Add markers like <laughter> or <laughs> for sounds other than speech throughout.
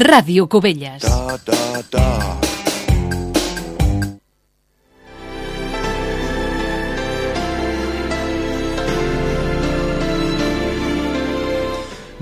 Ràdio Cubelles. Da, da, da.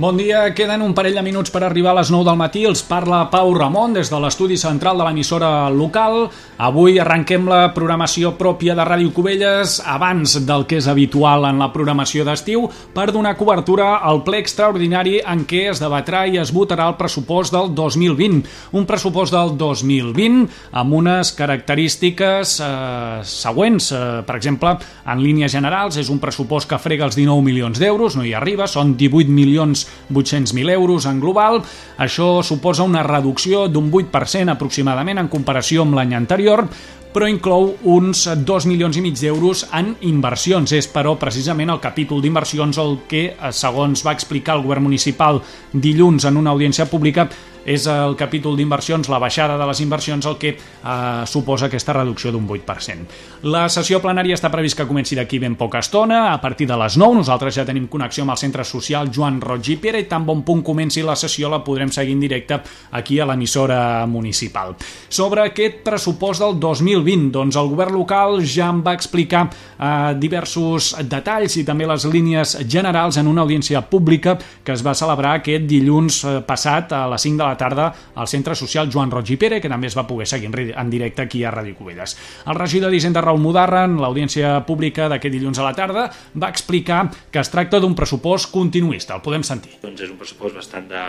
Bon dia, queden un parell de minuts per arribar a les 9 del matí. Els parla Pau Ramon des de l'estudi central de l'emissora local. Avui arrenquem la programació pròpia de Ràdio Cubelles abans del que és habitual en la programació d'estiu per donar cobertura al ple extraordinari en què es debatrà i es votarà el pressupost del 2020. Un pressupost del 2020 amb unes característiques eh, següents. Eh, per exemple, en línies generals és un pressupost que frega els 19 milions d'euros, no hi arriba, són 18 milions 800.000 euros en global. Això suposa una reducció d'un 8% aproximadament en comparació amb l'any anterior, però inclou uns 2 milions i mig d'euros en inversions. És, però, precisament el capítol d'inversions el que, eh, segons va explicar el govern municipal dilluns en una audiència pública, és el capítol d'inversions, la baixada de les inversions, el que eh, suposa aquesta reducció d'un 8%. La sessió plenària està previst que comenci d'aquí ben poca estona, a partir de les 9. Nosaltres ja tenim connexió amb el centre social Joan Roig i Pere i tan bon punt comenci la sessió la podrem seguir en directe aquí a l'emissora municipal. Sobre aquest pressupost del 2020, doncs el govern local ja em va explicar eh, diversos detalls i també les línies generals en una audiència pública que es va celebrar aquest dilluns eh, passat a les 5 de la tarda al Centre Social Joan Roig i Pere, que també es va poder seguir en directe aquí a Ràdio Cubelles. El regidor d'Hisenda Raül Mudarra, en l'audiència pública d'aquest dilluns a la tarda, va explicar que es tracta d'un pressupost continuista. El podem sentir. Doncs és un pressupost bastant de,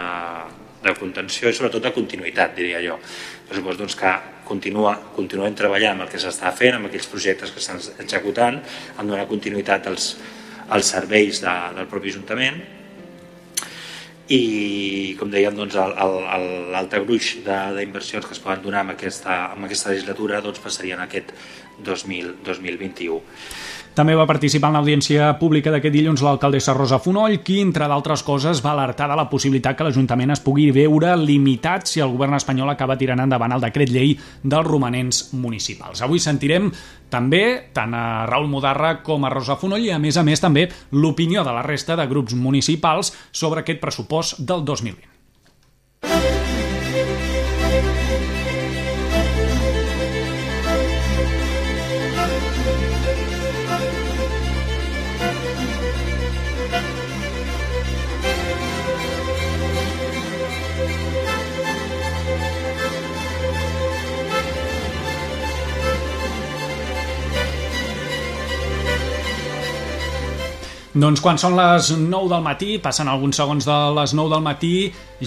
de contenció i sobretot de continuïtat, diria jo. Pressupost doncs, que continua, continuem treballant amb el que s'està fent, amb aquells projectes que estan executant, amb donar continuïtat als, als serveis de, del propi Ajuntament i com dèiem doncs, l'altre gruix d'inversions que es poden donar amb aquesta, amb aquesta legislatura doncs, passarien aquest 2000, 2021. També va participar en l'audiència pública d'aquest dilluns l'alcaldessa Rosa Fonoll, qui, entre d'altres coses, va alertar de la possibilitat que l'Ajuntament es pugui veure limitat si el govern espanyol acaba tirant endavant el decret llei dels romanents municipals. Avui sentirem també tant a Raül Mudarra com a Rosa Fonoll i, a més a més, també l'opinió de la resta de grups municipals sobre aquest pressupost del 2020. Doncs quan són les 9 del matí, passen alguns segons de les 9 del matí,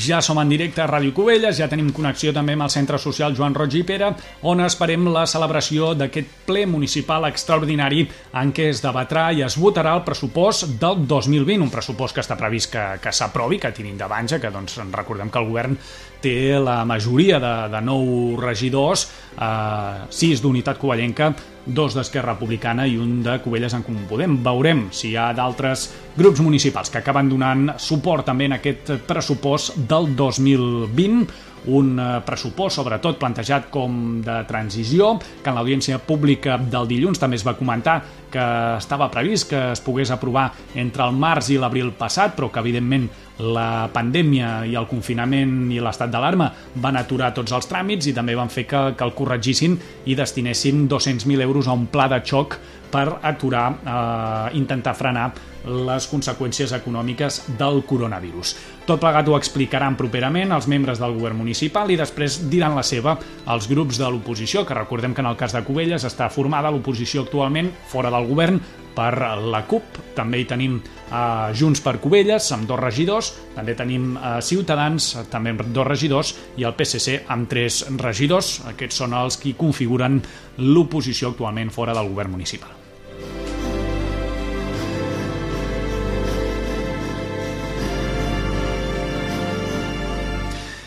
ja som en directe a Ràdio Cubelles, ja tenim connexió també amb el Centre Social Joan Roig i Pere, on esperem la celebració d'aquest ple municipal extraordinari en què es debatrà i es votarà el pressupost del 2020, un pressupost que està previst que, que s'aprovi, que tiri endavant, ja que doncs, recordem que el govern té la majoria de, de nou regidors, eh, sis d'unitat covellenca, dos d'Esquerra Republicana i un de Covelles en Comú Podem. Veurem si hi ha d'altres grups municipals que acaben donant suport també en aquest pressupost del 2020 un eh, pressupost, sobretot plantejat com de transició, que en l'audiència pública del dilluns també es va comentar que estava previst que es pogués aprovar entre el març i l'abril passat, però que evidentment la pandèmia i el confinament i l'estat d'alarma van aturar tots els tràmits i també van fer que, que el corregissin i destinessin 200.000 euros a un pla de xoc per aturar, eh, intentar frenar les conseqüències econòmiques del coronavirus. Tot plegat ho explicaran properament els membres del govern municipal i després diran la seva els grups de l'oposició, que recordem que en el cas de Cubelles està formada l'oposició actualment fora del govern per la CUP, també hi tenim eh, Junts per Cubelles amb dos regidors, també tenim eh, Ciutadans també amb dos regidors i el PSC amb tres regidors, aquests són els qui configuren l'oposició actualment fora del govern municipal.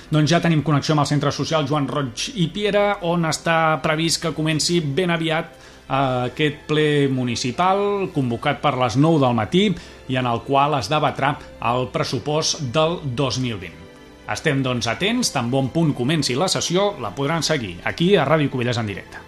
Doncs ja tenim connexió amb el centre social Joan Roig i Piera, on està previst que comenci ben aviat eh, aquest ple municipal convocat per les 9 del matí i en el qual es debatrà el pressupost del 2020. Estem doncs atents, tan bon punt comenci la sessió, la podran seguir aquí a Ràdio Covelles en directe.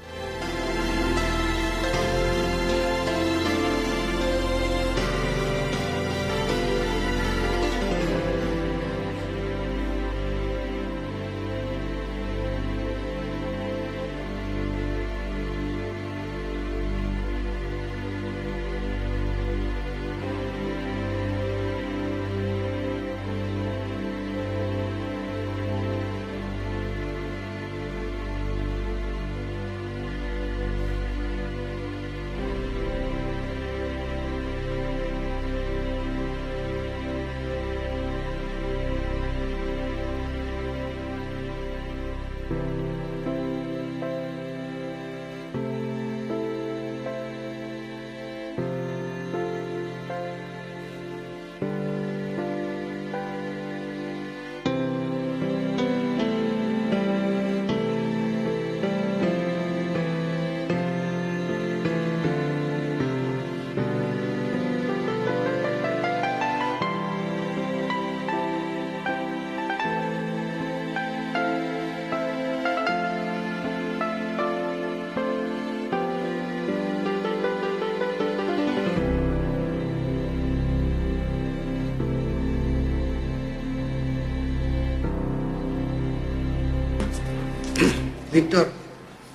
Víctor.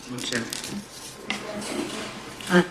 Montse. Ah.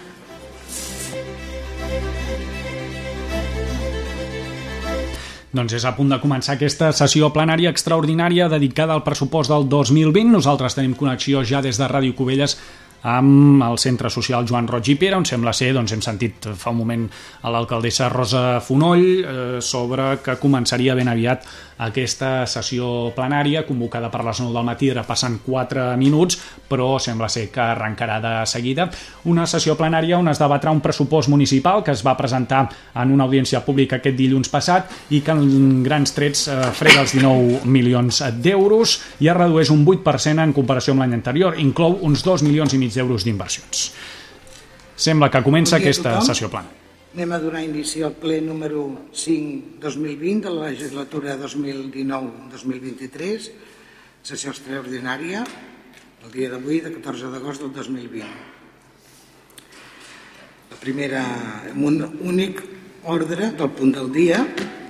Doncs és a punt de començar aquesta sessió plenària extraordinària dedicada al pressupost del 2020. Nosaltres tenim connexió ja des de Ràdio Cubelles amb el Centre Social Joan Roig i Pere, on sembla ser, doncs hem sentit fa un moment a l'alcaldessa Rosa Fonoll eh, sobre que començaria ben aviat aquesta sessió plenària convocada per les 9 del matí, ara passen 4 minuts, però sembla ser que arrencarà de seguida. Una sessió plenària on es debatrà un pressupost municipal que es va presentar en una audiència pública aquest dilluns passat i que en grans trets eh, frega els 19 milions d'euros i es redueix un 8% en comparació amb l'any anterior. Inclou uns 2 milions i mig d'euros d'inversions. Sembla que comença aquesta sessió plana. Anem a donar inici al ple número 5-2020 de la legislatura 2019-2023, sessió extraordinària, el dia d'avui, de 14 d'agost del 2020. La primera, amb un únic ordre del punt del dia,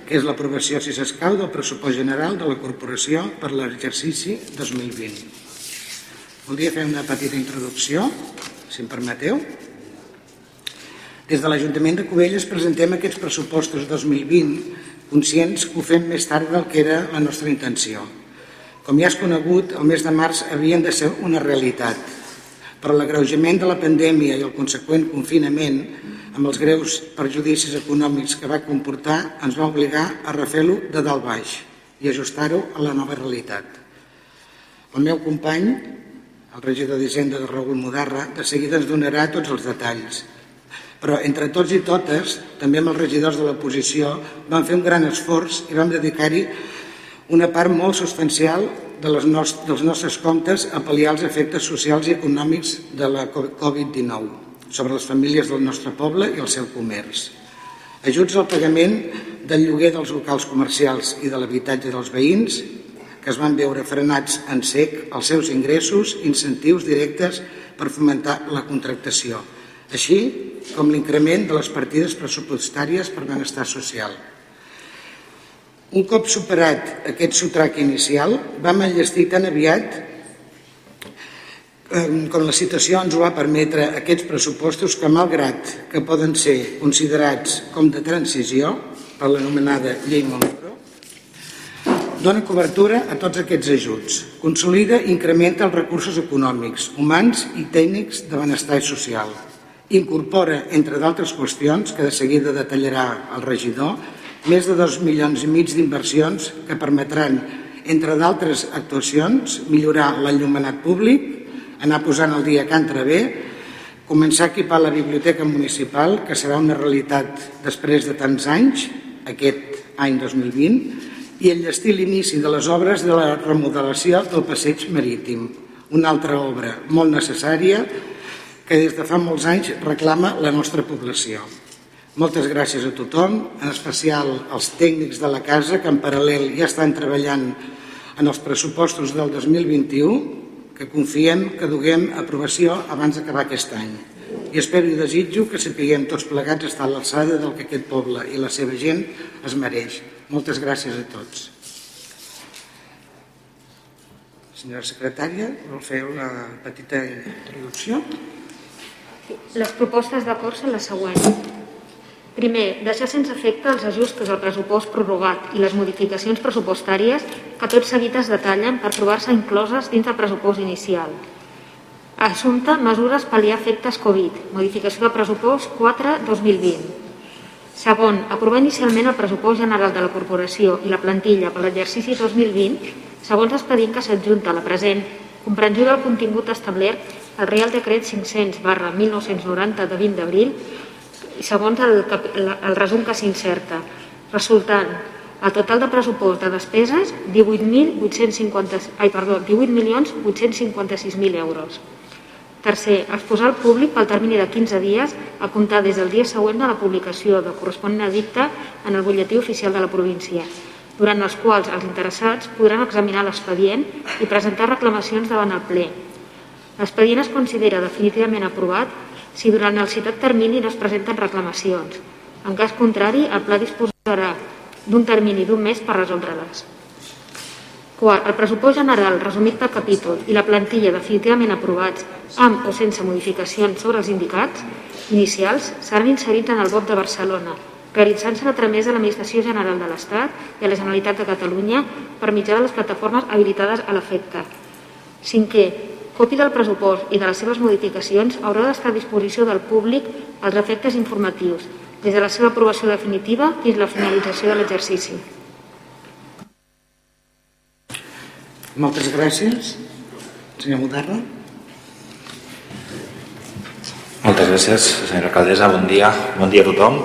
que és l'aprovació, si s'escau, del pressupost general de la corporació per l'exercici 2020. Voldria fer una petita introducció, si em permeteu. Des de l'Ajuntament de Cubelles presentem aquests pressupostos 2020 conscients que ho fem més tard del que era la nostra intenció. Com ja has conegut, el mes de març havien de ser una realitat, però l'agreujament de la pandèmia i el conseqüent confinament amb els greus perjudicis econòmics que va comportar ens va obligar a refer-lo de dalt baix i ajustar-ho a la nova realitat. El meu company, el regidor d'Hisenda de Raül Mudarra, de seguida ens donarà tots els detalls, però entre tots i totes, també amb els regidors de l'oposició, vam fer un gran esforç i vam dedicar-hi una part molt substancial de les nost dels nostres comptes a pal·liar els efectes socials i econòmics de la Covid-19 sobre les famílies del nostre poble i el seu comerç. Ajuts al pagament del lloguer dels locals comercials i de l'habitatge dels veïns, que es van veure frenats en sec els seus ingressos, incentius directes per fomentar la contractació, així com l'increment de les partides pressupostàries per benestar social. Un cop superat aquest sotrac inicial, vam enllestir tan aviat com la situació ens ho va permetre aquests pressupostos que, malgrat que poden ser considerats com de transició per l'anomenada llei Montoro, dona cobertura a tots aquests ajuts, consolida i incrementa els recursos econòmics, humans i tècnics de benestar social, Incorpora, entre d'altres qüestions, que de seguida detallarà el regidor, més de dos milions i mig d'inversions que permetran, entre d'altres actuacions, millorar l'enllumenat públic, anar posant el dia que entra bé, començar a equipar la biblioteca municipal, que serà una realitat després de tants anys, aquest any 2020, i enllestir l'inici de les obres de la remodelació del passeig marítim, una altra obra molt necessària que des de fa molts anys reclama la nostra població. Moltes gràcies a tothom, en especial als tècnics de la casa que en paral·lel ja estan treballant en els pressupostos del 2021 que confiem que duguem aprovació abans d'acabar aquest any. I espero i desitjo que sapiguem tots plegats estar a l'alçada del que aquest poble i la seva gent es mereix. Moltes gràcies a tots. Senyora secretària, vol fer una petita introducció? Les propostes d'acord són les següents. Primer, deixar sense efecte els ajustos al pressupost prorrogat i les modificacions pressupostàries que tot seguit es detallen per trobar-se incloses dins del pressupost inicial. Assumpte, mesures pal·liar efectes Covid, modificació de pressupost 4-2020. Segon, aprovar inicialment el pressupost general de la corporació i la plantilla per l'exercici 2020 segons l'expedient que s'adjunta a la present, comprensió del contingut establert el Real Decret 500 barra 1990 de 20 d'abril segons el, el resum que s'incerta, resultant el total de pressupost de despeses 18.856.000 18 euros. Tercer, exposar al públic pel termini de 15 dies a comptar des del dia següent de la publicació de corresponent edicte en el butlletí oficial de la província, durant els quals els interessats podran examinar l'expedient i presentar reclamacions davant el ple, L'expedient es considera definitivament aprovat si durant el citat termini no es presenten reclamacions. En cas contrari, el pla disposarà d'un termini d'un mes per resoldre-les. Quart, el pressupost general resumit per capítol i la plantilla definitivament aprovats amb o sense modificacions sobre els indicats inicials seran inserits en el vot de Barcelona, realitzant-se a través de l'Administració General de l'Estat i a la Generalitat de Catalunya per mitjà de les plataformes habilitades a l'efecte. Cinquè, còpia del pressupost i de les seves modificacions haurà d'estar a disposició del públic als efectes informatius, des de la seva aprovació definitiva fins a la finalització de l'exercici. Moltes gràcies. Senyor Mudarra. Moltes gràcies, senyora alcaldessa. Bon dia. Bon dia a tothom.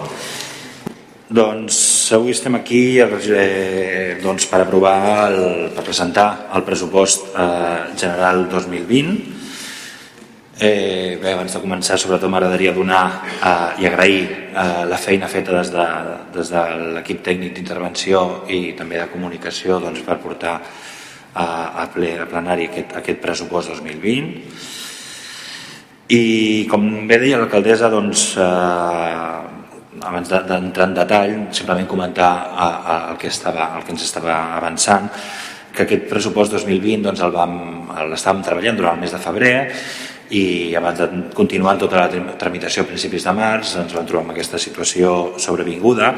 Doncs avui estem aquí eh, doncs, per aprovar, el, per presentar el pressupost eh, general 2020. Eh, bé, abans de començar, sobretot m'agradaria donar eh, i agrair eh, la feina feta des de, des de l'equip tècnic d'intervenció i també de comunicació doncs, per portar a, a ple a plenari aquest, aquest pressupost 2020 i com bé deia l'alcaldessa doncs, eh, abans d'entrar en detall simplement comentar a, a, el, que estava, el que ens estava avançant que aquest pressupost 2020 doncs, l'estàvem treballant durant el mes de febrer i abans de continuar tota la tramitació a principis de març ens vam trobar amb aquesta situació sobrevinguda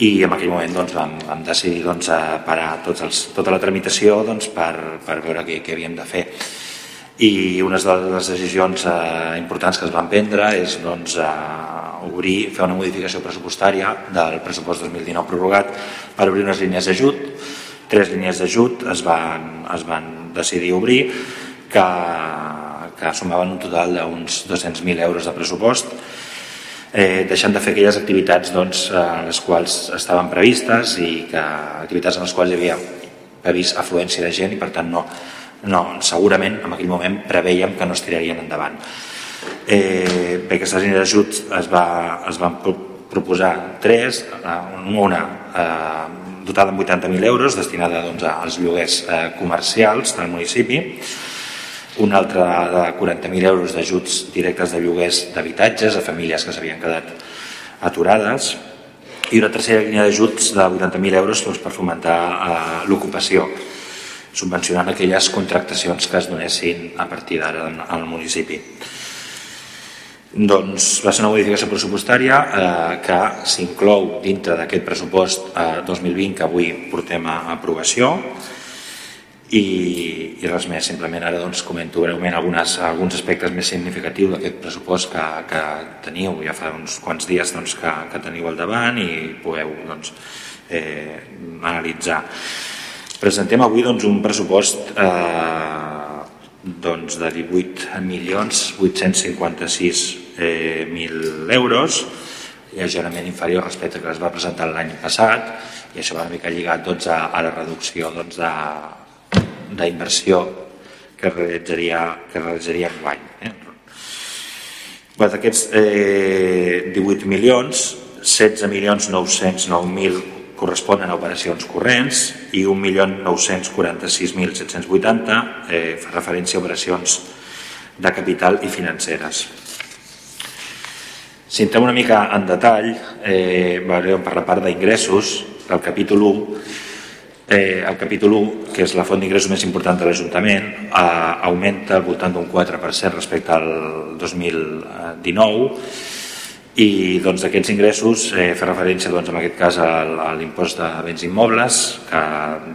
i en aquell moment doncs, vam, vam decidir doncs, parar tots els, tota la tramitació doncs, per, per veure què, què havíem de fer. I una de les decisions eh, importants que es van prendre és doncs, eh, obrir, fer una modificació pressupostària del pressupost 2019 prorrogat per obrir unes línies d'ajut. Tres línies d'ajut es, van, es van decidir obrir que, que sumaven un total d'uns 200.000 euros de pressupost eh, deixant de fer aquelles activitats doncs, en les quals estaven previstes i que activitats en les quals hi havia previst afluència de gent i per tant no, no, segurament en aquell moment preveiem que no es tirarien endavant. Eh, bé, aquestes línies d'ajut es, va, es van proposar tres, eh, una eh, dotada amb 80.000 euros destinada doncs, als lloguers eh, comercials del municipi, un altre de 40.000 euros d'ajuts directes de lloguers d'habitatges a famílies que s'havien quedat aturades i una tercera línia d'ajuts de 80.000 euros doncs, per fomentar eh, l'ocupació subvencionant aquelles contractacions que es donessin a partir d'ara al municipi. Doncs va ser una modificació pressupostària eh, que s'inclou dintre d'aquest pressupost eh, 2020 que avui portem a aprovació i, i res més, simplement ara doncs, comento breument algunes, alguns aspectes més significatius d'aquest pressupost que, que teniu, ja fa uns quants dies doncs, que, que teniu al davant i podeu doncs, eh, analitzar. Presentem avui doncs, un pressupost eh, doncs, de 18 milions 856 eh, euros lleugerament inferior respecte que es va presentar l'any passat i això va una mica lligat doncs, a, a la reducció doncs, de, d'inversió que realitzaria, que realitzaria enguany. Eh? D'aquests eh, 18 milions, 16 milions 909.000 corresponen a operacions corrents i 1.946.780 eh, fa referència a operacions de capital i financeres. Si entrem una mica en detall, eh, veurem per la part d'ingressos, el capítol 1 Eh, el capítol 1, que és la font d'ingressos més important de l'Ajuntament, eh, augmenta al voltant d'un 4% respecte al 2019 i doncs, d'aquests ingressos eh, fa referència doncs, en aquest cas a, l'impost de béns immobles que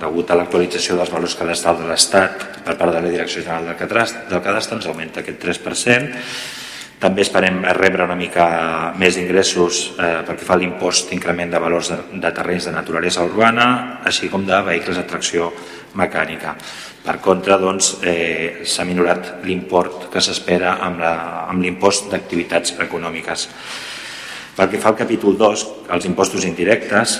degut a l'actualització dels valors cadastrals de l'Estat per part de la Direcció General del Cadastre, del Cadastre ens augmenta aquest 3% també esperem rebre una mica més ingressos eh, perquè fa l'impost d'increment de valors de, de terrenys de naturalesa urbana, així com de vehicles de tracció mecànica. Per contra, doncs, eh, s'ha minorat l'import que s'espera amb l'impost d'activitats econòmiques. Pel que fa al capítol 2, els impostos indirectes,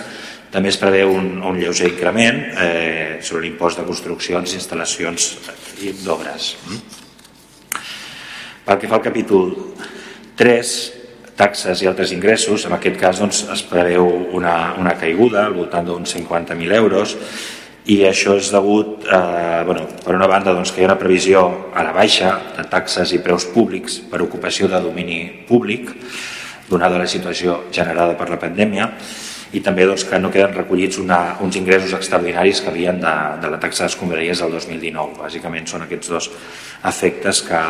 també es preveu un, un lleuger increment eh, sobre l'impost de construccions, instal·lacions i d'obres. Mm? Pel que fa al capítol 3, taxes i altres ingressos, en aquest cas doncs, es preveu una, una caiguda al voltant d'uns 50.000 euros i això és degut, eh, bueno, per una banda, doncs, que hi ha una previsió a la baixa de taxes i preus públics per ocupació de domini públic, donada la situació generada per la pandèmia, i també doncs, que no queden recollits una, uns ingressos extraordinaris que havien de, de la taxa d'escombraries del 2019. Bàsicament són aquests dos efectes que,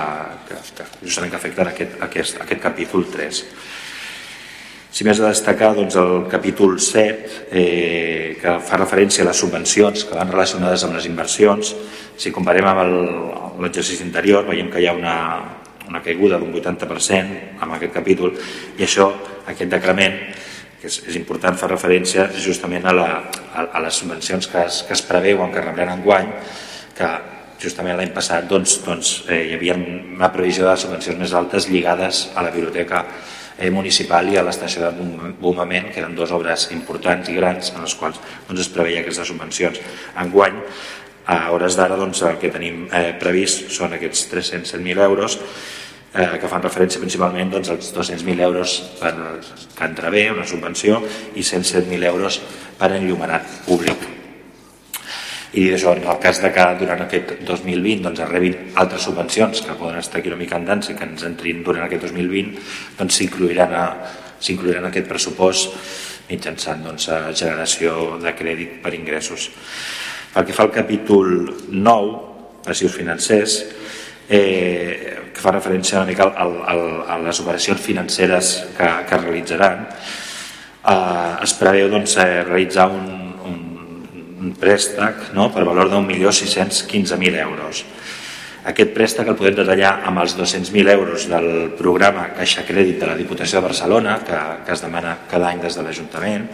que, que justament que afecten aquest, aquest, aquest capítol 3. Si més a destacar doncs, el capítol 7, eh, que fa referència a les subvencions que van relacionades amb les inversions, si comparem amb l'exercici interior veiem que hi ha una, una caiguda d'un 80% amb aquest capítol i això, aquest decrement que és, és important fer referència justament a, la, a, a les subvencions que es, que es preveuen que rebran en guany que justament l'any passat doncs, doncs, eh, hi havia una previsió de subvencions més altes lligades a la biblioteca eh, municipal i a l'estació de bombament, que eren dues obres importants i grans en les quals doncs, es preveia aquestes subvencions. Enguany, a hores d'ara doncs, el que tenim eh, previst són aquests 307.000 euros eh, que fan referència principalment doncs, als 200.000 euros per Cantravé, una subvenció, i 107.000 euros per enllumenat públic. I això, en el cas de que durant aquest 2020 doncs, es rebin altres subvencions que poden estar aquí una mica en dansa i que ens entrin durant aquest 2020, doncs s'incluiran en aquest pressupost mitjançant doncs, generació de crèdit per ingressos. Pel que fa al capítol 9, passius financers, eh, que fa referència una mica al, al, a les operacions financeres que, que realitzaran, eh, es preveu doncs, eh, realitzar un, un, un préstec no? per valor d'un milió 615.000 euros. Aquest préstec el podem detallar amb els 200.000 euros del programa Caixa Crèdit de la Diputació de Barcelona, que, que es demana cada any des de l'Ajuntament,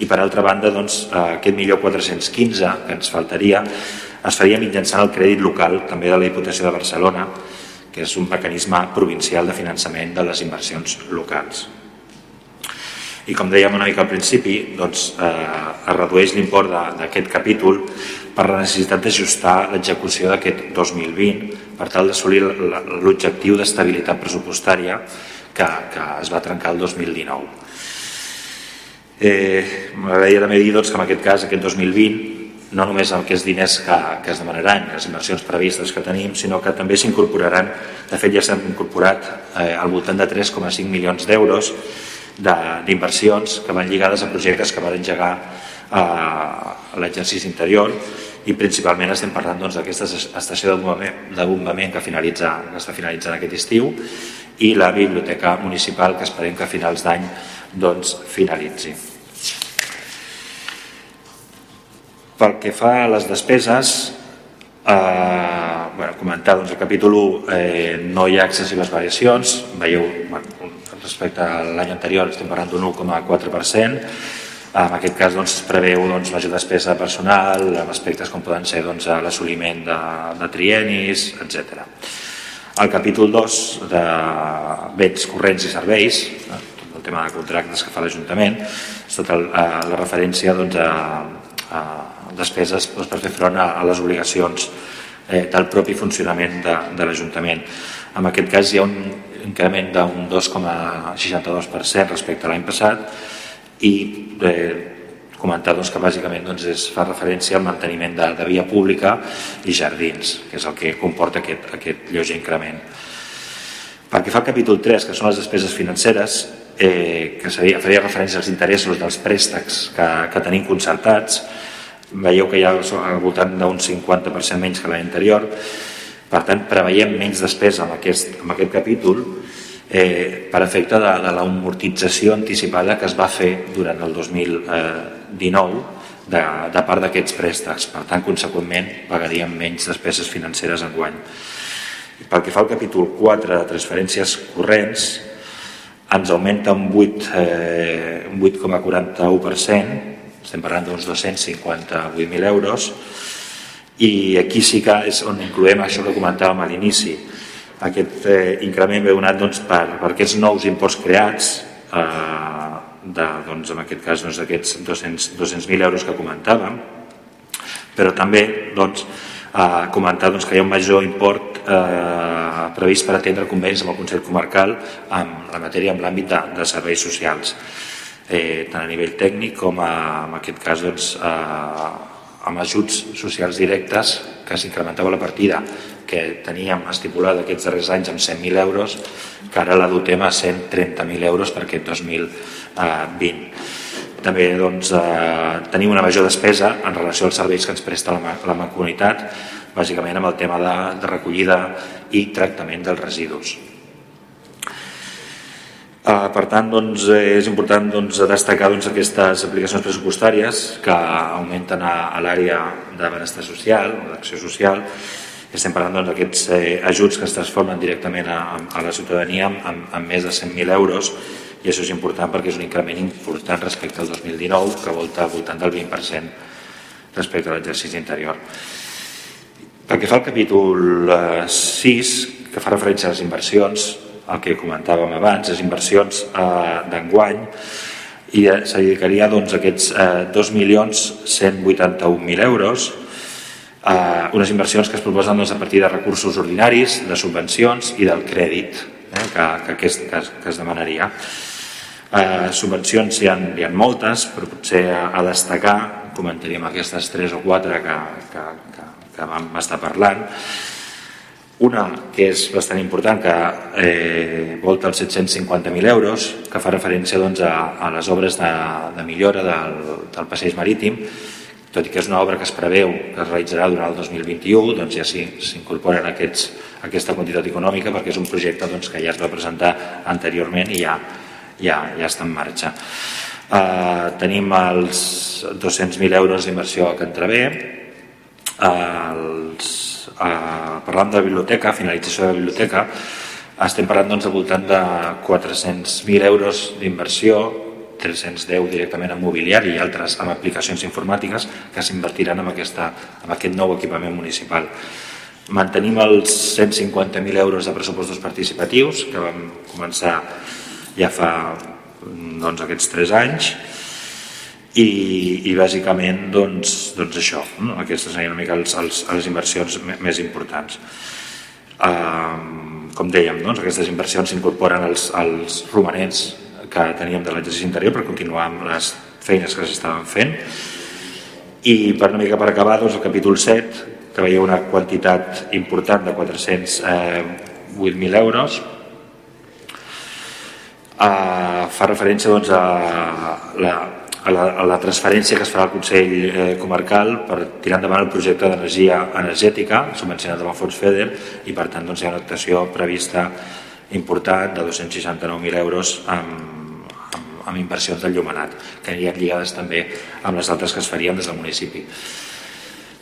i per altra banda doncs, eh, aquest milió 415 que ens faltaria es faria mitjançant el crèdit local també de la Diputació de Barcelona, que és un mecanisme provincial de finançament de les inversions locals. I com dèiem una mica al principi, doncs, eh, es redueix l'import d'aquest capítol per la necessitat d'ajustar l'execució d'aquest 2020 per tal d'assolir l'objectiu d'estabilitat pressupostària que, que es va trencar el 2019. Eh, M'agradaria també dir doncs, que en aquest cas, aquest 2020, no només el que és diners que, que es demanaran, les inversions previstes que tenim, sinó que també s'incorporaran, de fet ja s'han incorporat eh, al voltant de 3,5 milions d'euros d'inversions que van lligades a projectes que van engegar eh, l'exercici interior i principalment estem parlant doncs, d'aquesta doncs, estació de bombament, de bombament que, finalitza, que està finalitzant aquest estiu i la biblioteca municipal que esperem que a finals d'any doncs, finalitzi. Pel que fa a les despeses, eh, bueno, comentar doncs, el capítol 1 eh, no hi ha excessives variacions, veieu bueno, respecte a l'any anterior estem parlant d'un 1,4%, en aquest cas doncs, es preveu doncs, major despesa personal, amb aspectes com poden ser doncs, l'assoliment de, de trienis, etc. El capítol 2 de béns corrents i serveis, eh, tot el tema de contractes que fa l'Ajuntament, és tota la referència doncs, a, a despeses doncs, per fer front a, a les obligacions eh, del propi funcionament de, de l'Ajuntament. En aquest cas hi ha un increment d'un 2,62% respecte a l'any passat i eh, comentar doncs, que bàsicament doncs, es fa referència al manteniment de, de via pública i jardins, que és el que comporta aquest, aquest lleuger increment. Pel que fa al capítol 3, que són les despeses financeres, eh, que seria, faria referència als interessos dels préstecs que, que tenim concertats, veieu que hi ha al voltant d'un 50% menys que l'any anterior. Per tant preveiem menys despesa en aquest, en aquest capítol eh, per efecte de, de l'amortització anticipada que es va fer durant el 2019 de, de part d'aquests préstecs. Per tant conseqüentment pagaríem menys despeses financeres en guany pel que fa al capítol 4 de transferències corrents ens augmenta un 8,41% eh, un 8,41% estem parlant d'uns 258.000 euros i aquí sí que és on incloem això que comentàvem a l'inici aquest eh, increment ve donat doncs, per, per aquests nous imports creats eh, de, doncs, en aquest cas doncs, aquests 200.000 200 euros que comentàvem però també doncs, eh, comentar doncs, que hi ha un major import eh, previst per atendre convenis amb el Consell Comarcal en la matèria en l'àmbit de, de serveis socials eh, tant a nivell tècnic com a, en aquest cas doncs, eh, amb ajuts socials directes que s'incrementava la partida que teníem estipulada aquests darrers anys amb 100.000 euros que ara la dotem a 130.000 euros per aquest 2020 També doncs, eh, tenim una major despesa en relació als serveis que ens presta la, la Mancomunitat, bàsicament amb el tema de, de recollida i tractament dels residus. Uh, per tant, doncs, és important doncs, destacar doncs, aquestes aplicacions pressupostàries que augmenten a, a l'àrea de benestar social, d'acció social, estem parlant doncs, d'aquests eh, ajuts que es transformen directament a, a la ciutadania amb, amb, amb més de 100.000 euros i això és important perquè és un increment important respecte al 2019 que volta al voltant del 20% respecte a l'exercici anterior. Pel que fa al capítol 6, eh, que fa referència a les inversions, el que comentàvem abans, les inversions eh, d'enguany, i eh, se dedicaria doncs, a aquests eh, 2.181.000 euros, eh, unes inversions que es proposen doncs, a partir de recursos ordinaris, de subvencions i del crèdit eh, que, que, que, es, que, es, que es demanaria. Eh, subvencions hi ha, hi ha moltes, però potser a, a destacar, comentaríem aquestes tres o quatre que, que, que, que vam estar parlant, una que és bastant important, que eh, volta els 750.000 euros, que fa referència doncs, a, a les obres de, de millora del, del passeig marítim, tot i que és una obra que es preveu que es realitzarà durant el 2021, doncs ja s'incorporen aquesta quantitat econòmica perquè és un projecte doncs, que ja es va presentar anteriorment i ja, ja, ja està en marxa. Eh, tenim els 200.000 euros d'inversió a Cantravé, els eh, parlant de biblioteca, finalització de biblioteca, estem parlant doncs, al voltant de 400.000 euros d'inversió, 310 directament en mobiliari i altres amb aplicacions informàtiques que s'invertiran en, aquesta, en aquest nou equipament municipal. Mantenim els 150.000 euros de pressupostos participatius que vam començar ja fa doncs, aquests 3 anys i, i bàsicament doncs, doncs això, no? aquestes serien una mica els, els, les inversions més importants. Uh, com dèiem, doncs, aquestes inversions s'incorporen als, als romanents que teníem de l'exercici interior per continuar amb les feines que s'estaven fent i per una mica per acabar doncs, el capítol 7 que veia una quantitat important de 408.000 eh, euros uh, fa referència doncs, a la, a la, a la transferència que es farà al Consell eh, Comarcal per tirar endavant el projecte d'energia energètica subvencionat amb el fons FEDER i per tant doncs, hi ha una actuació prevista important de 269.000 euros amb, amb, amb inversions del Llumenat que anirien lligades també amb les altres que es farien des del municipi.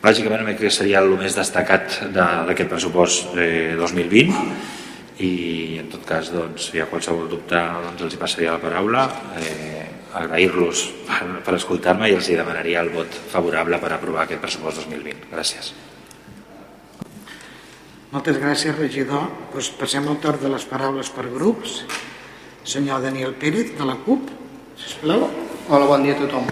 Bàsicament, crec que seria el més destacat d'aquest pressupost eh, 2020 i en tot cas, doncs, si hi ha qualsevol dubte, doncs els hi passaria la paraula. Eh, agrair-los per, per escoltar-me i els hi demanaria el vot favorable per aprovar aquest pressupost 2020. Gràcies. Moltes gràcies, regidor. Pues doncs passem al torn de les paraules per grups. Senyor Daniel Pérez, de la CUP, sisplau. Hola, bon dia a tothom.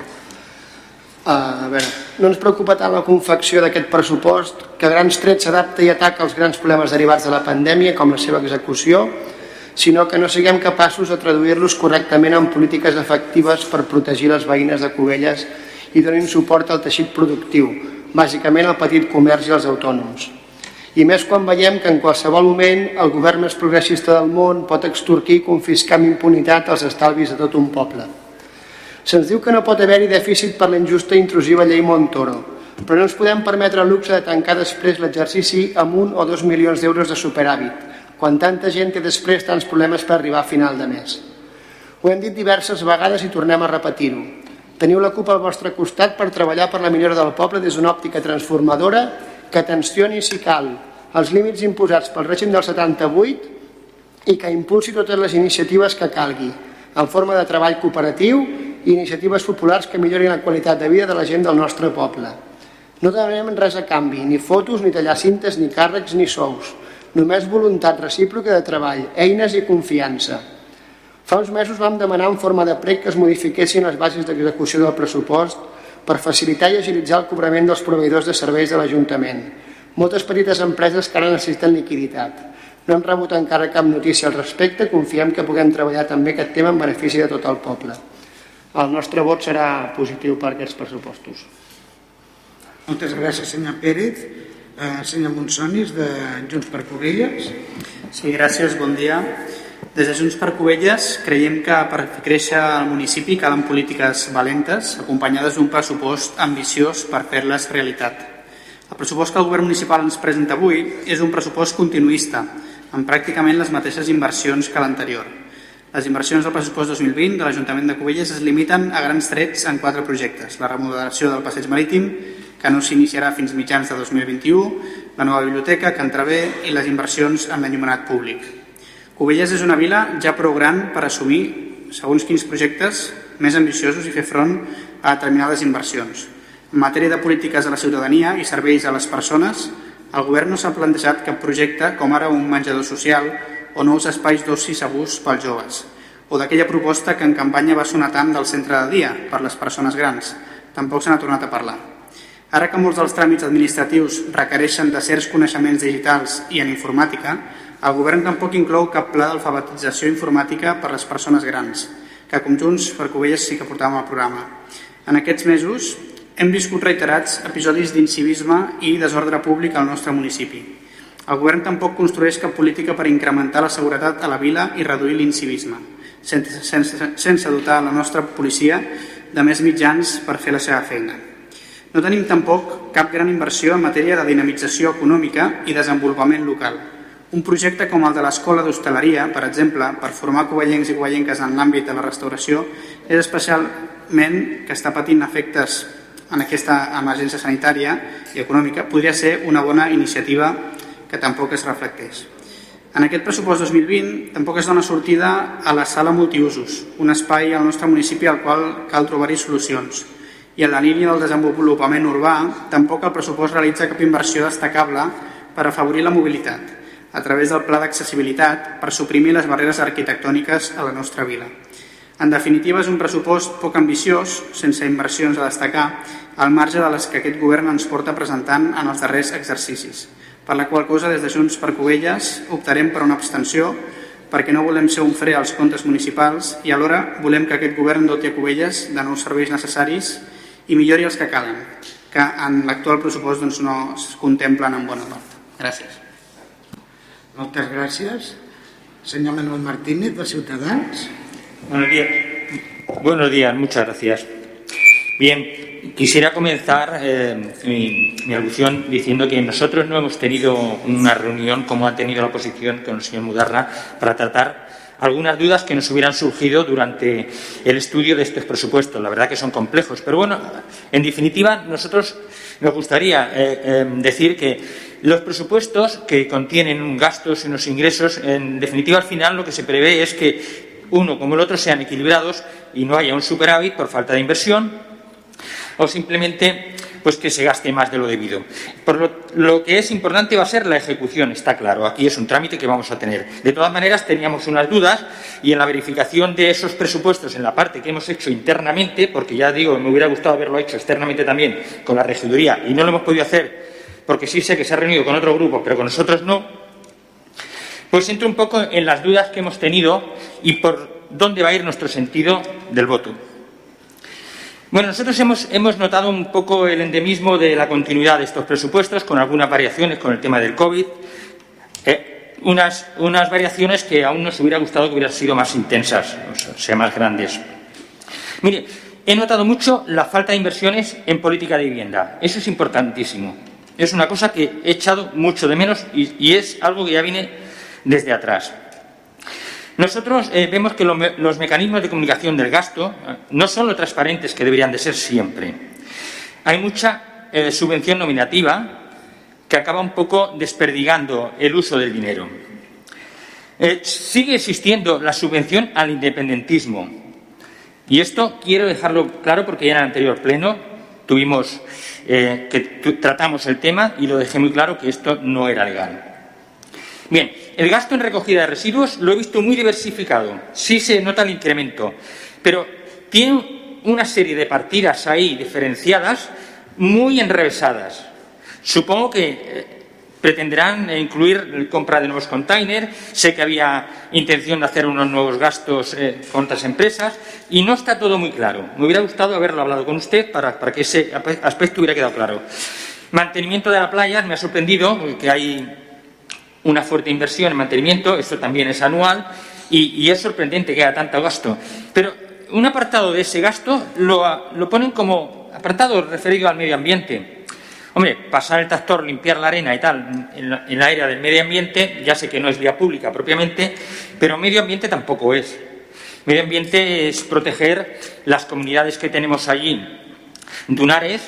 Uh, a veure, no ens preocupa tant la confecció d'aquest pressupost, que a grans trets s'adapta i ataca els grans problemes derivats de la pandèmia, com la seva execució, sinó que no siguem capaços de traduir-los correctament en polítiques efectives per protegir les veïnes de Cubelles i donin suport al teixit productiu, bàsicament al petit comerç i als autònoms. I més quan veiem que en qualsevol moment el govern més progressista del món pot extorquir i confiscar amb impunitat els estalvis de tot un poble. Se'ns diu que no pot haver-hi dèficit per la injusta i intrusiva llei Montoro, però no ens podem permetre el luxe de tancar després l'exercici amb un o dos milions d'euros de superàvit, quan tanta gent té després tants problemes per arribar a final de mes. Ho hem dit diverses vegades i tornem a repetir-ho. Teniu la CUP al vostre costat per treballar per la millora del poble des d'una òptica transformadora que tensioni, si cal, els límits imposats pel règim del 78 i que impulsi totes les iniciatives que calgui, en forma de treball cooperatiu i iniciatives populars que millorin la qualitat de vida de la gent del nostre poble. No demanem res a canvi, ni fotos, ni tallar cintes, ni càrrecs, ni sous només voluntat recíproca de treball, eines i confiança. Fa uns mesos vam demanar en forma de prec que es modifiquessin les bases d'execució del pressupost per facilitar i agilitzar el cobrament dels proveïdors de serveis de l'Ajuntament. Moltes petites empreses que ara necessiten liquiditat. No hem rebut encara cap notícia al respecte, confiem que puguem treballar també aquest tema en benefici de tot el poble. El nostre vot serà positiu per aquests pressupostos. Moltes gràcies, senyor Pérez eh, senyor Monsonis de Junts per Covelles. Sí, gràcies, bon dia. Des de Junts per Covelles creiem que per créixer el municipi calen polítiques valentes acompanyades d'un pressupost ambiciós per fer-les realitat. El pressupost que el govern municipal ens presenta avui és un pressupost continuista, amb pràcticament les mateixes inversions que l'anterior. Les inversions del pressupost 2020 de l'Ajuntament de Cubelles es limiten a grans trets en quatre projectes. La remodelació del passeig marítim, que no s'iniciarà fins mitjans de 2021, la nova biblioteca, que entrevé, i les inversions en l'enllumenat públic. Cubelles és una vila ja prou gran per assumir segons quins projectes més ambiciosos i fer front a determinades inversions. En matèria de polítiques a la ciutadania i serveis a les persones, el govern no s'ha plantejat cap projecte com ara un menjador social o nous espais d'oci segurs pels joves, o d'aquella proposta que en campanya va sonar tant del centre de dia per les persones grans. Tampoc se n'ha tornat a parlar. Ara que molts dels tràmits administratius requereixen de certs coneixements digitals i en informàtica, el govern tampoc inclou cap pla d'alfabetització informàtica per les persones grans, que com Junts per Covelles sí que portàvem al programa. En aquests mesos hem viscut reiterats episodis d'incivisme i desordre públic al nostre municipi. El govern tampoc construeix cap política per incrementar la seguretat a la vila i reduir l'incivisme, sense, sense, sense dotar la nostra policia de més mitjans per fer la seva feina. No tenim tampoc cap gran inversió en matèria de dinamització econòmica i desenvolupament local. Un projecte com el de l'Escola d'Hostaleria, per exemple, per formar covellencs i covellenques en l'àmbit de la restauració, és especialment que està patint efectes en aquesta emergència sanitària i econòmica, podria ser una bona iniciativa que tampoc es reflecteix. En aquest pressupost 2020 tampoc es dona sortida a la sala multiusos, un espai al nostre municipi al qual cal trobar-hi solucions. I en la línia del desenvolupament urbà tampoc el pressupost realitza cap inversió destacable per afavorir la mobilitat a través del pla d'accessibilitat per suprimir les barreres arquitectòniques a la nostra vila. En definitiva, és un pressupost poc ambiciós, sense inversions a destacar, al marge de les que aquest govern ens porta presentant en els darrers exercicis per la qual cosa des de Junts per Covelles optarem per una abstenció perquè no volem ser un fre als comptes municipals i alhora volem que aquest govern doti a Covelles de nous serveis necessaris i millori els que calen, que en l'actual pressupost doncs, no es contemplen en bona part. Gràcies. Moltes gràcies. Senyor Manuel Martínez, de Ciutadans. Buenos días. Buenos días, muchas gracias. Bien, Quisiera comenzar eh, mi, mi, alusión diciendo que nosotros no hemos tenido una reunión como ha tenido la oposición con el señor Mudarra para tratar algunas dudas que nos hubieran surgido durante el estudio de estos presupuestos. La verdad que son complejos. Pero bueno, en definitiva, nosotros nos gustaría eh, eh, decir que los presupuestos que contienen gastos y unos ingresos, en definitiva, al final lo que se prevé es que uno como el otro sean equilibrados y no haya un superávit por falta de inversión o simplemente pues que se gaste más de lo debido. Por lo, lo, que es importante va a ser la ejecución, está claro. Aquí es un trámite que vamos a tener. De todas maneras, teníamos unas dudas y en la verificación de esos presupuestos, en la parte que hemos hecho internamente, porque ya digo, me hubiera gustado haberlo hecho externamente también con la regiduría y no lo hemos podido hacer porque sí sé que se ha reunido con otro grupo, pero con nosotros no, pues entro un poco en las dudas que hemos tenido y por dónde va a ir nuestro sentido del voto. Bueno, nosotros hemos, hemos, notado un poco el endemismo de la continuidad de estos presupuestos, con algunas variaciones con el tema del COVID, eh, unas, unas, variaciones que aún nos hubiera gustado que hubieran sido más intensas, o sea, más grandes. Mire, he notado mucho la falta de inversiones en política de vivienda. Eso es importantísimo. Es una cosa que he echado mucho de menos y, y es algo que ya viene desde atrás. Nosotros eh, vemos que lo, los mecanismos de comunicación del gasto eh, no son lo transparentes que deberían de ser siempre. Hay mucha eh, subvención nominativa que acaba un poco desperdigando el uso del dinero. Sigue existiendo la subvención al independentismo. Y esto quiero dejarlo claro porque ya en el anterior pleno tuvimos que tratamos el tema y lo dejé muy claro que esto no era legal. Bien, el gasto en recogida de residuos lo he visto muy diversificado. Sí se nota el incremento, pero tiene una serie de partidas ahí diferenciadas muy enrevesadas. Supongo que eh, pretenderán incluir la compra de nuevos containers. Sé que había intención de hacer unos nuevos gastos eh, con otras empresas y no está todo muy claro. Me hubiera gustado haberlo hablado con usted para, para que ese aspecto hubiera quedado claro. Mantenimiento de la playa, me ha sorprendido que hay una fuerte inversión en mantenimiento, esto también es anual, y, es sorprendente que haya tanto gasto. Pero un apartado de ese gasto lo, lo ponen como apartado referido al medio ambiente. Hombre, pasar el tractor, limpiar la arena y tal en la, en área del medio ambiente, ya sé que no es vía pública propiamente, pero medio ambiente tampoco es. Medio ambiente es proteger las comunidades que tenemos allí, dunares,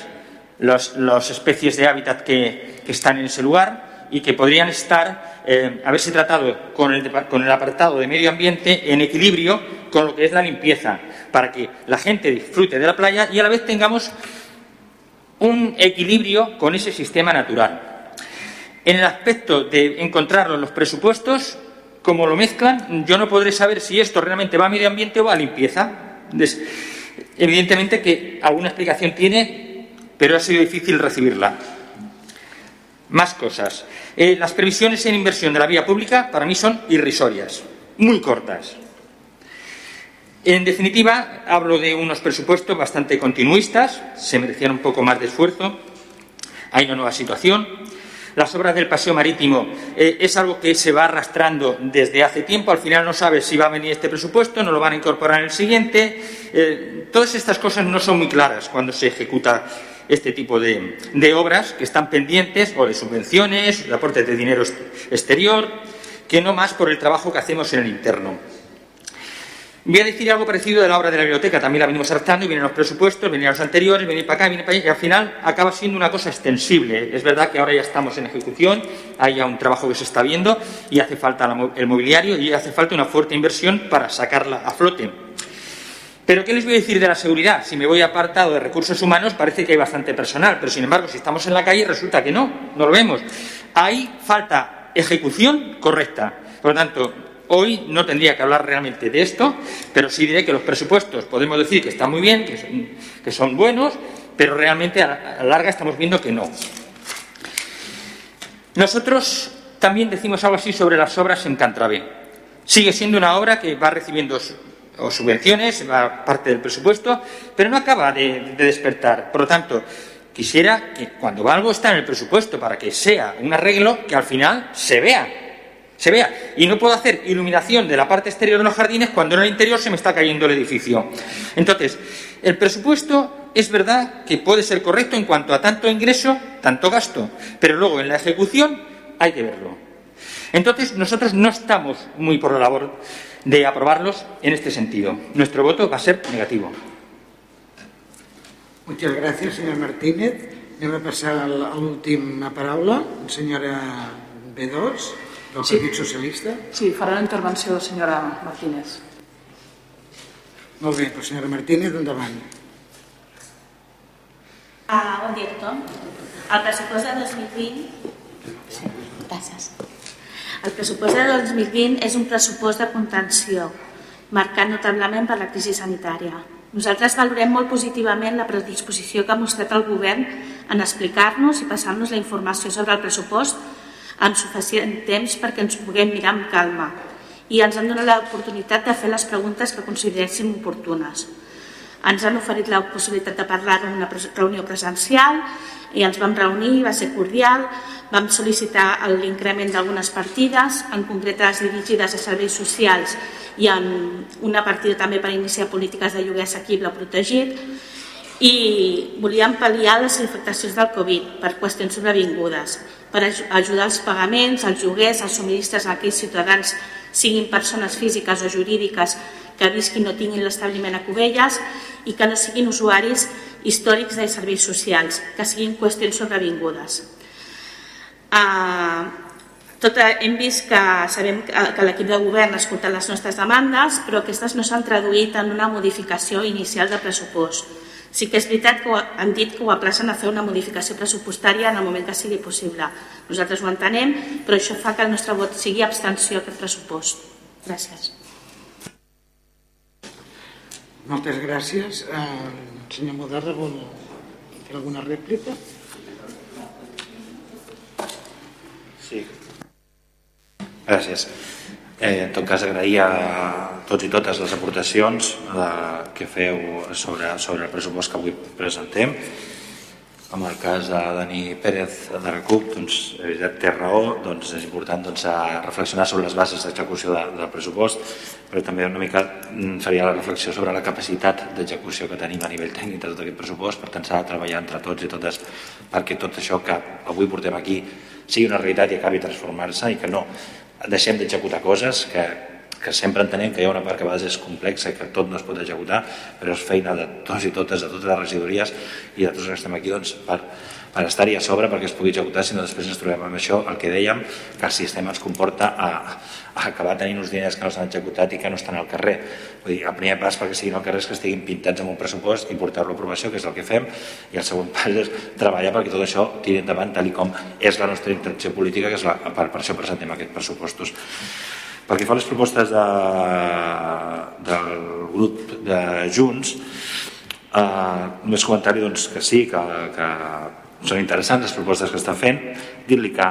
las especies de hábitat que, están en ese lugar y que podrían estar, eh, haberse tratado con el, apartado de medio ambiente en equilibrio con lo que es la limpieza, para que la gente disfrute de la playa y a la vez tengamos un equilibrio con ese sistema natural. En el aspecto de encontrarlo en los presupuestos, como lo mezclan, yo no podré saber si esto realmente va a medio ambiente o a limpieza. Evidentemente que alguna explicación tiene, pero ha sido difícil recibirla. Más cosas. Eh, las previsiones en inversión de la vía pública para mí son irrisorias, muy cortas. En definitiva, hablo de unos presupuestos bastante continuistas, se merecían un poco más de esfuerzo, hay una nueva situación. Las obras del paseo marítimo eh, es algo que se va arrastrando desde hace tiempo, al final no sabe si va a venir este presupuesto, no lo van a incorporar en el siguiente. Eh, todas estas cosas no son muy claras cuando se ejecuta este tipo de, obras que están pendientes o de subvenciones, de aportes de dinero exterior, que no más por el trabajo que hacemos en el interno. Voy a decir algo parecido de la obra de la biblioteca, también la venimos arrastrando y vienen los presupuestos, vienen los anteriores, vienen para acá, vienen para allá, y al final acaba siendo una cosa extensible. Es verdad que ahora ya estamos en ejecución, hay ya un trabajo que se está viendo y hace falta el mobiliario y hace falta una fuerte inversión para sacarla a flote. Pero ¿qué les voy a decir de la seguridad? Si me voy apartado de recursos humanos parece que hay bastante personal, pero sin embargo si estamos en la calle resulta que no, no lo vemos. Hay falta ejecución correcta. Por lo tanto, Hoy no tendría que hablar realmente de esto, pero sí diré que los presupuestos podemos decir que están muy bien, que son, buenos, pero realmente a la larga estamos viendo que no. Nosotros también decimos algo así sobre las obras en Cantrabé. Sigue siendo una obra que va recibiendo subvenciones, va parte del presupuesto, pero no acaba de, de despertar. Por lo tanto, quisiera que cuando algo está en el presupuesto para que sea un arreglo, que al final se vea se vea. Y no puedo hacer iluminación de la parte exterior de los jardines cuando en el interior se me está cayendo el edificio. Entonces, el presupuesto es verdad que puede ser correcto en cuanto a tanto ingreso, tanto gasto, pero luego en la ejecución hay que verlo. Entonces, nosotros no estamos muy por la labor de aprobarlos en este sentido. Nuestro voto va a ser negativo. Muchas gracias, señor Martínez. Anem a passar a l'última paraula, senyora B2. Del sí. Partit Socialista? Sí, farà la intervenció la senyora Martínez. Molt bé, però senyora Martínez, endavant. Ah, bon dia a tothom. El pressupost de 2020... Sí, gràcies. El pressupost de 2020 és un pressupost de contenció, marcat notablement per la crisi sanitària. Nosaltres valorem molt positivament la predisposició que ha mostrat el govern en explicar-nos i passar-nos la informació sobre el pressupost amb suficient temps perquè ens puguem mirar amb calma i ens han donat l'oportunitat de fer les preguntes que consideréssim oportunes. Ens han oferit la possibilitat de parlar en una reunió presencial i ens vam reunir, va ser cordial, vam sol·licitar l'increment d'algunes partides, en concret les dirigides a serveis socials i en una partida també per iniciar polítiques de lloguer assequible protegit i volíem pal·liar les infectacions del Covid per qüestions sobrevingudes per ajudar els pagaments, els lloguers, els subministres a aquells ciutadans, siguin persones físiques o jurídiques que visquin o tinguin l'establiment a Cubelles i que no siguin usuaris històrics de serveis socials, que siguin qüestions sobrevingudes. Uh, tot, hem vist que sabem que, que l'equip de govern ha escoltat les nostres demandes, però aquestes no s'han traduït en una modificació inicial de pressupost Sí que és veritat que han dit que ho aplacen a fer una modificació pressupostària en el moment que sigui possible. Nosaltres ho entenem, però això fa que el nostre vot sigui abstenció a aquest pressupost. Gràcies. Moltes gràcies. Eh, senyor Modarra, vol fer alguna rèplica? Sí. Gràcies. Eh, en tot cas, agrair a tots i totes les aportacions eh, que feu sobre, sobre el pressupost que avui presentem. en el cas de Dani Pérez de la CUP, doncs, veritat, té raó, doncs és important doncs, reflexionar sobre les bases d'execució de, del pressupost, però també una mica mm, faria la reflexió sobre la capacitat d'execució que tenim a nivell tècnic de tot aquest pressupost, per tant s'ha de treballar entre tots i totes perquè tot això que avui portem aquí sigui una realitat i acabi transformar-se i que no deixem d'executar coses que, que sempre entenem que hi ha una part que a vegades és complexa i que tot no es pot executar, però és feina de tots i totes, de totes les regidories i de tots que estem aquí doncs, per, per estar-hi a sobre perquè es pugui executar, si no després ens trobem amb això, el que dèiem, que el sistema ens comporta a acabar tenint uns diners que no s'han executat i que no estan al carrer. Vull dir, el primer pas perquè siguin al carrer és que estiguin pintats amb un pressupost i portar-lo a aprovació, que és el que fem, i el segon <laughs> pas és treballar perquè tot això tiri endavant tal com és la nostra intenció política, que és la, per, per això presentem aquests pressupostos. Pel que fa a les propostes de, del grup de Junts, eh, només comentari doncs, que sí, que, que són interessants les propostes que està fent, dir-li que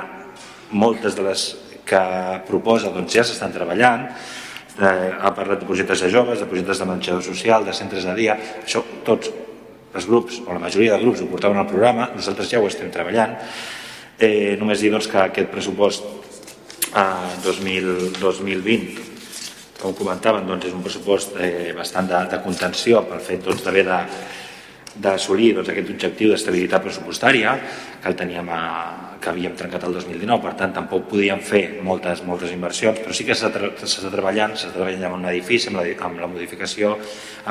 moltes de les que proposa doncs, ja s'estan treballant, eh, ha parlat de projectes de joves, de projectes de menjador social, de centres de dia, això tots els grups, o la majoria de grups ho portaven al programa, nosaltres ja ho estem treballant, eh, només dir doncs, que aquest pressupost a 2000, 2020 com comentaven doncs és un pressupost eh, bastant de, de contenció pel fet doncs, d'haver d'assolir doncs, aquest objectiu d'estabilitat pressupostària que el teníem a, que havíem trencat el 2019, per tant tampoc podíem fer moltes, moltes inversions, però sí que s'està treballant, s'està treballant amb un edifici, amb la, amb la modificació,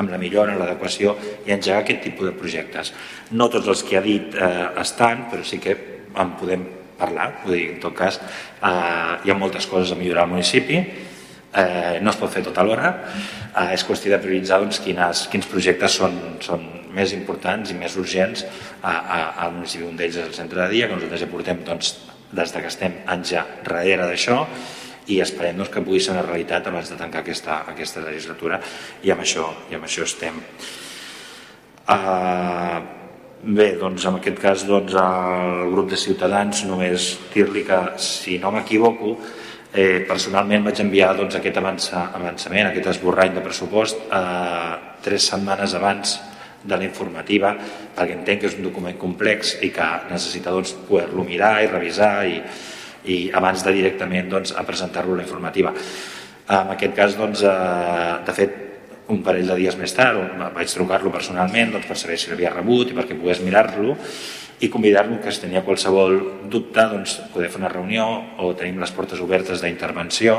amb la millora, amb l'adequació i engegar aquest tipus de projectes. No tots els que ha dit eh, estan, però sí que en podem parlar, vull dir, en tot cas eh, hi ha moltes coses a millorar al municipi, eh, no es pot fer tot alhora, eh, és qüestió de prioritzar doncs, quines, quins projectes són, són més importants i més urgents a, a, al municipi. Un d'ells és el centre de dia, que nosaltres ja portem doncs, des de que estem anys ja darrere d'això, i esperem doncs, que pugui ser una realitat abans de tancar aquesta, aquesta legislatura i amb això, i amb això estem. Uh, Bé, doncs en aquest cas doncs, el grup de Ciutadans només dir-li que si no m'equivoco eh, personalment vaig enviar doncs, aquest avança, avançament, aquest esborrany de pressupost eh, tres setmanes abans de la informativa perquè entenc que és un document complex i que necessita doncs, poder-lo mirar i revisar i, i abans de directament doncs, a presentar-lo la informativa. En aquest cas, doncs, eh, de fet, un parell de dies més tard vaig trucar-lo personalment doncs, per saber si l'havia rebut i perquè pogués mirar-lo i convidar-lo que si tenia qualsevol dubte doncs, poder fer una reunió o tenim les portes obertes d'intervenció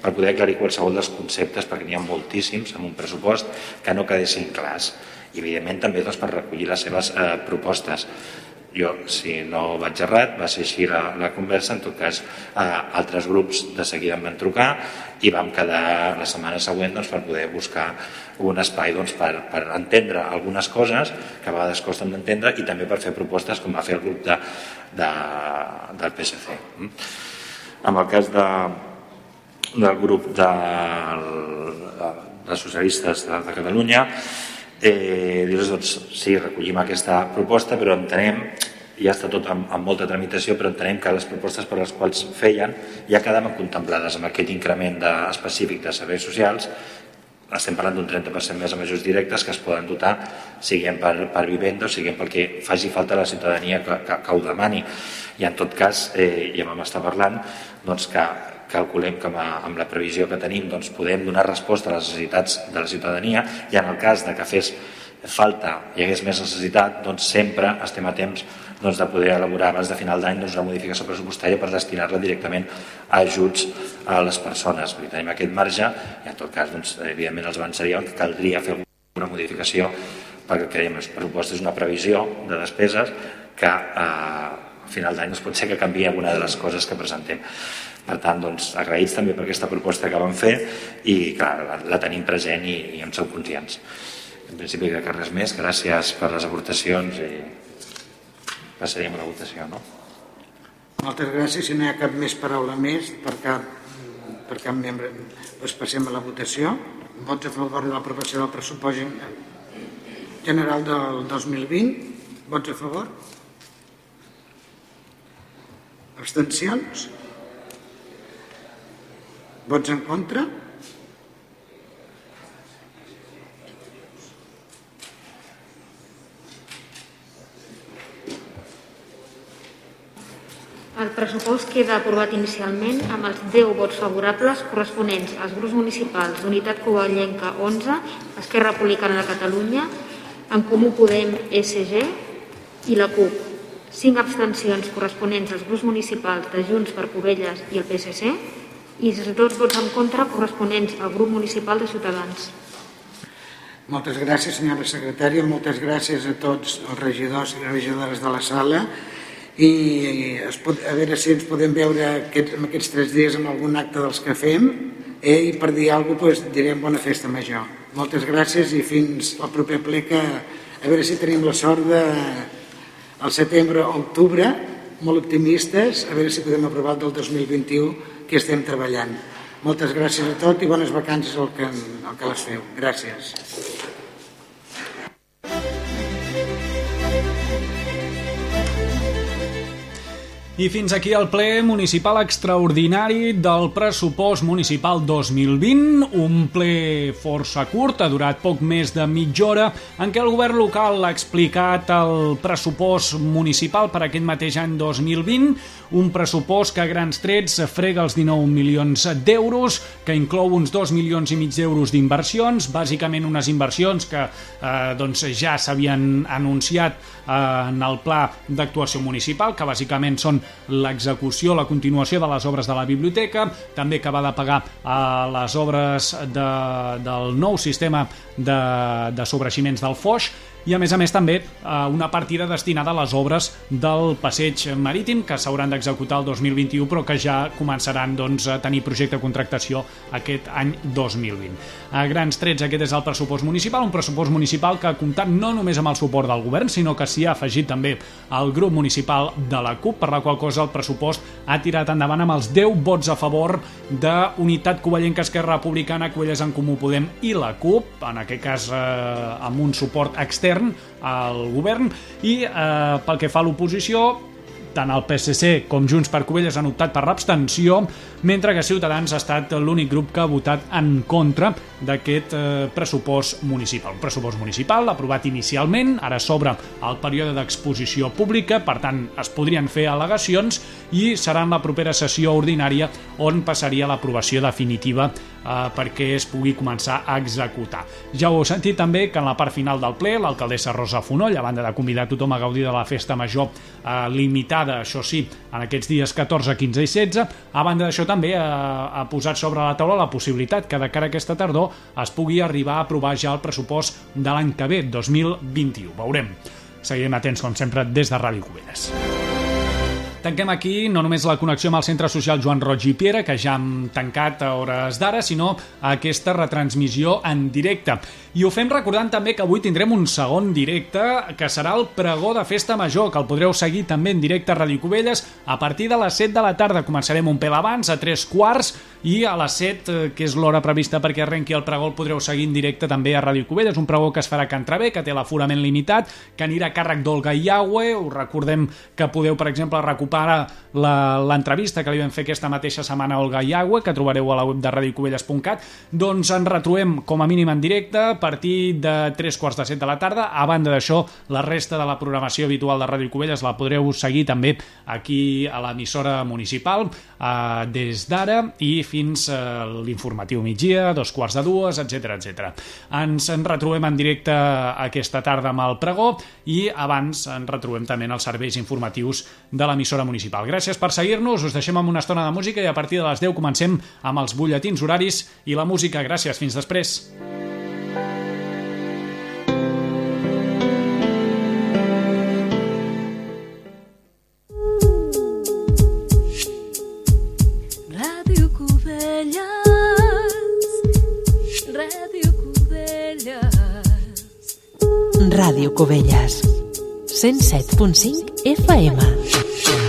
per poder aclarir qualsevol dels conceptes perquè n'hi ha moltíssims en un pressupost que no quedessin clars i evidentment també doncs, per recollir les seves eh, propostes. Jo, si no vaig errat, va ser així la, la conversa, en tot cas eh, altres grups de seguida em van trucar i vam quedar la setmana següent doncs, per poder buscar un espai doncs, per, per entendre algunes coses que a vegades costen d'entendre i també per fer propostes com va fer el grup de, de, del PSC. En el cas de, del grup de, de, de socialistes de, de Catalunya eh, dir doncs, sí, recollim aquesta proposta, però entenem ja està tot amb, amb molta tramitació, però entenem que les propostes per les quals feien ja quedaven contemplades amb aquest increment de, específic de serveis socials estem parlant d'un 30% més amb ajuts directes que es poden dotar, siguem per, per vivenda o siguem pel que faci falta a la ciutadania que, que, que ho demani. I en tot cas, eh, ja vam estar parlant doncs, que calculem que amb, la previsió que tenim doncs, podem donar resposta a les necessitats de la ciutadania i en el cas de que fes falta, hi hagués més necessitat, doncs sempre estem a temps doncs, de poder elaborar abans de final d'any doncs, una modificació pressupostària per destinar-la directament a ajuts a les persones. Perquè tenim aquest marge i en tot cas, doncs, evidentment, els avançaríem que caldria fer una modificació perquè creiem que el pressupost és una previsió de despeses que eh, a final d'any doncs, pot ser que canvi alguna de les coses que presentem. Per tant, doncs, agraïts també per aquesta proposta que vam fer i clar, la, la tenim present i, i en som conscients. En principi crec que res més. Gràcies per les aportacions i passaríem a la votació. No? Moltes gràcies. Si no hi ha cap més paraula més per cap, per cap membre, doncs passem a la votació. Vots a favor de l'aprovació del pressupost general del 2020. Vots a favor? Abstencions? Vots en contra? El pressupost queda aprovat inicialment amb els 10 vots favorables corresponents als grups municipals d'Unitat Covellenca 11, Esquerra Republicana de Catalunya, En Comú Podem, SG i la CUP. 5 abstencions corresponents als grups municipals de Junts per Covelles i el PSC i els dos vots en contra corresponents al grup municipal de Ciutadans. Moltes gràcies, senyora secretària, moltes gràcies a tots els regidors i regidores de la sala i es pot, a veure si ens podem veure aquests, en aquests tres dies amb algun acte dels que fem eh, i per dir alguna cosa doncs, direm bona festa major. Moltes gràcies i fins al proper ple que a veure si tenim la sort de al setembre o octubre, molt optimistes, a veure si podem aprovar el del 2021 que estem treballant. Moltes gràcies a tot i bones vacances al que, al que les feu. Gràcies. I fins aquí el ple municipal extraordinari del pressupost municipal 2020, un ple força curt, ha durat poc més de mitja hora, en què el govern local ha explicat el pressupost municipal per aquest mateix any 2020, un pressupost que a grans trets frega els 19 milions d'euros, que inclou uns 2 milions i mig d'euros d'inversions, bàsicament unes inversions que eh, doncs ja s'havien anunciat eh, en el pla d'actuació municipal, que bàsicament són l'execució, la continuació de les obres de la biblioteca, també que va de pagar a eh, les obres de, del nou sistema de, de sobreiximents del Foix i a més a més també eh, una partida destinada a les obres del passeig marítim que s'hauran d'executar el 2021 però que ja començaran doncs, a tenir projecte de contractació aquest any 2020. A grans trets aquest és el pressupost municipal, un pressupost municipal que ha comptat no només amb el suport del govern sinó que s'hi ha afegit també el grup municipal de la CUP per la qual cosa el pressupost ha tirat endavant amb els 10 vots a favor de Unitat Covellenca Esquerra Republicana, Covelles en Comú Podem i la CUP, en aquest cas eh, amb un suport extern al govern. I eh, pel que fa a l'oposició tant el PSC com Junts per Covelles han optat per l'abstenció, mentre que Ciutadans ha estat l'únic grup que ha votat en contra d'aquest eh, pressupost municipal. Un pressupost municipal aprovat inicialment, ara s'obre el període d'exposició pública, per tant es podrien fer al·legacions i serà en la propera sessió ordinària on passaria l'aprovació definitiva eh, perquè es pugui començar a executar. Ja ho heu sentit també que en la part final del ple l'alcaldessa Rosa Fonoll, a banda de convidar tothom a gaudir de la festa major eh, limitada, això sí, en aquests dies 14, 15 i 16, a banda d'això també eh, ha posat sobre la taula la possibilitat que de cara a aquesta tardor es pugui arribar a aprovar ja el pressupost de l'any que ve, 2021. Veurem. Seguirem atents, com sempre, des de Ràdio Cubelles. Tanquem aquí no només la connexió amb el Centre Social Joan Roig i Piera, que ja hem tancat a hores d'ara, sinó aquesta retransmissió en directe. I ho fem recordant també que avui tindrem un segon directe, que serà el pregó de Festa Major, que el podreu seguir també en directe a Ràdio Cubelles a partir de les 7 de la tarda. Començarem un pel abans, a 3 quarts, i a les 7, eh, que és l'hora prevista perquè arrenqui el pregó, el podreu seguir en directe també a Ràdio Cubelles, un pregó que es farà a Can Travé, que té l'aforament limitat, que anirà a càrrec d'Olga Iagüe, us recordem que podeu, per exemple, recuperar l'entrevista que li vam fer aquesta mateixa setmana a Olga Iagüe, que trobareu a la web de radiocubelles.cat, doncs ens retrobem com a mínim en directe a partir de 3 quarts de 7 de la tarda. A banda d'això, la resta de la programació habitual de Ràdio Cubelles la podreu seguir també aquí a l'emissora municipal eh, des d'ara. I fins a l'informatiu migdia, dos quarts de dues, etc etc. Ens en retrobem en directe aquesta tarda amb el pregó i abans ens retrobem també en els serveis informatius de l'emissora municipal. Gràcies per seguir-nos, us deixem amb una estona de música i a partir de les 10 comencem amb els butlletins horaris i la música. Gràcies, fins després. Ràdio Cubelles. 107.5 FM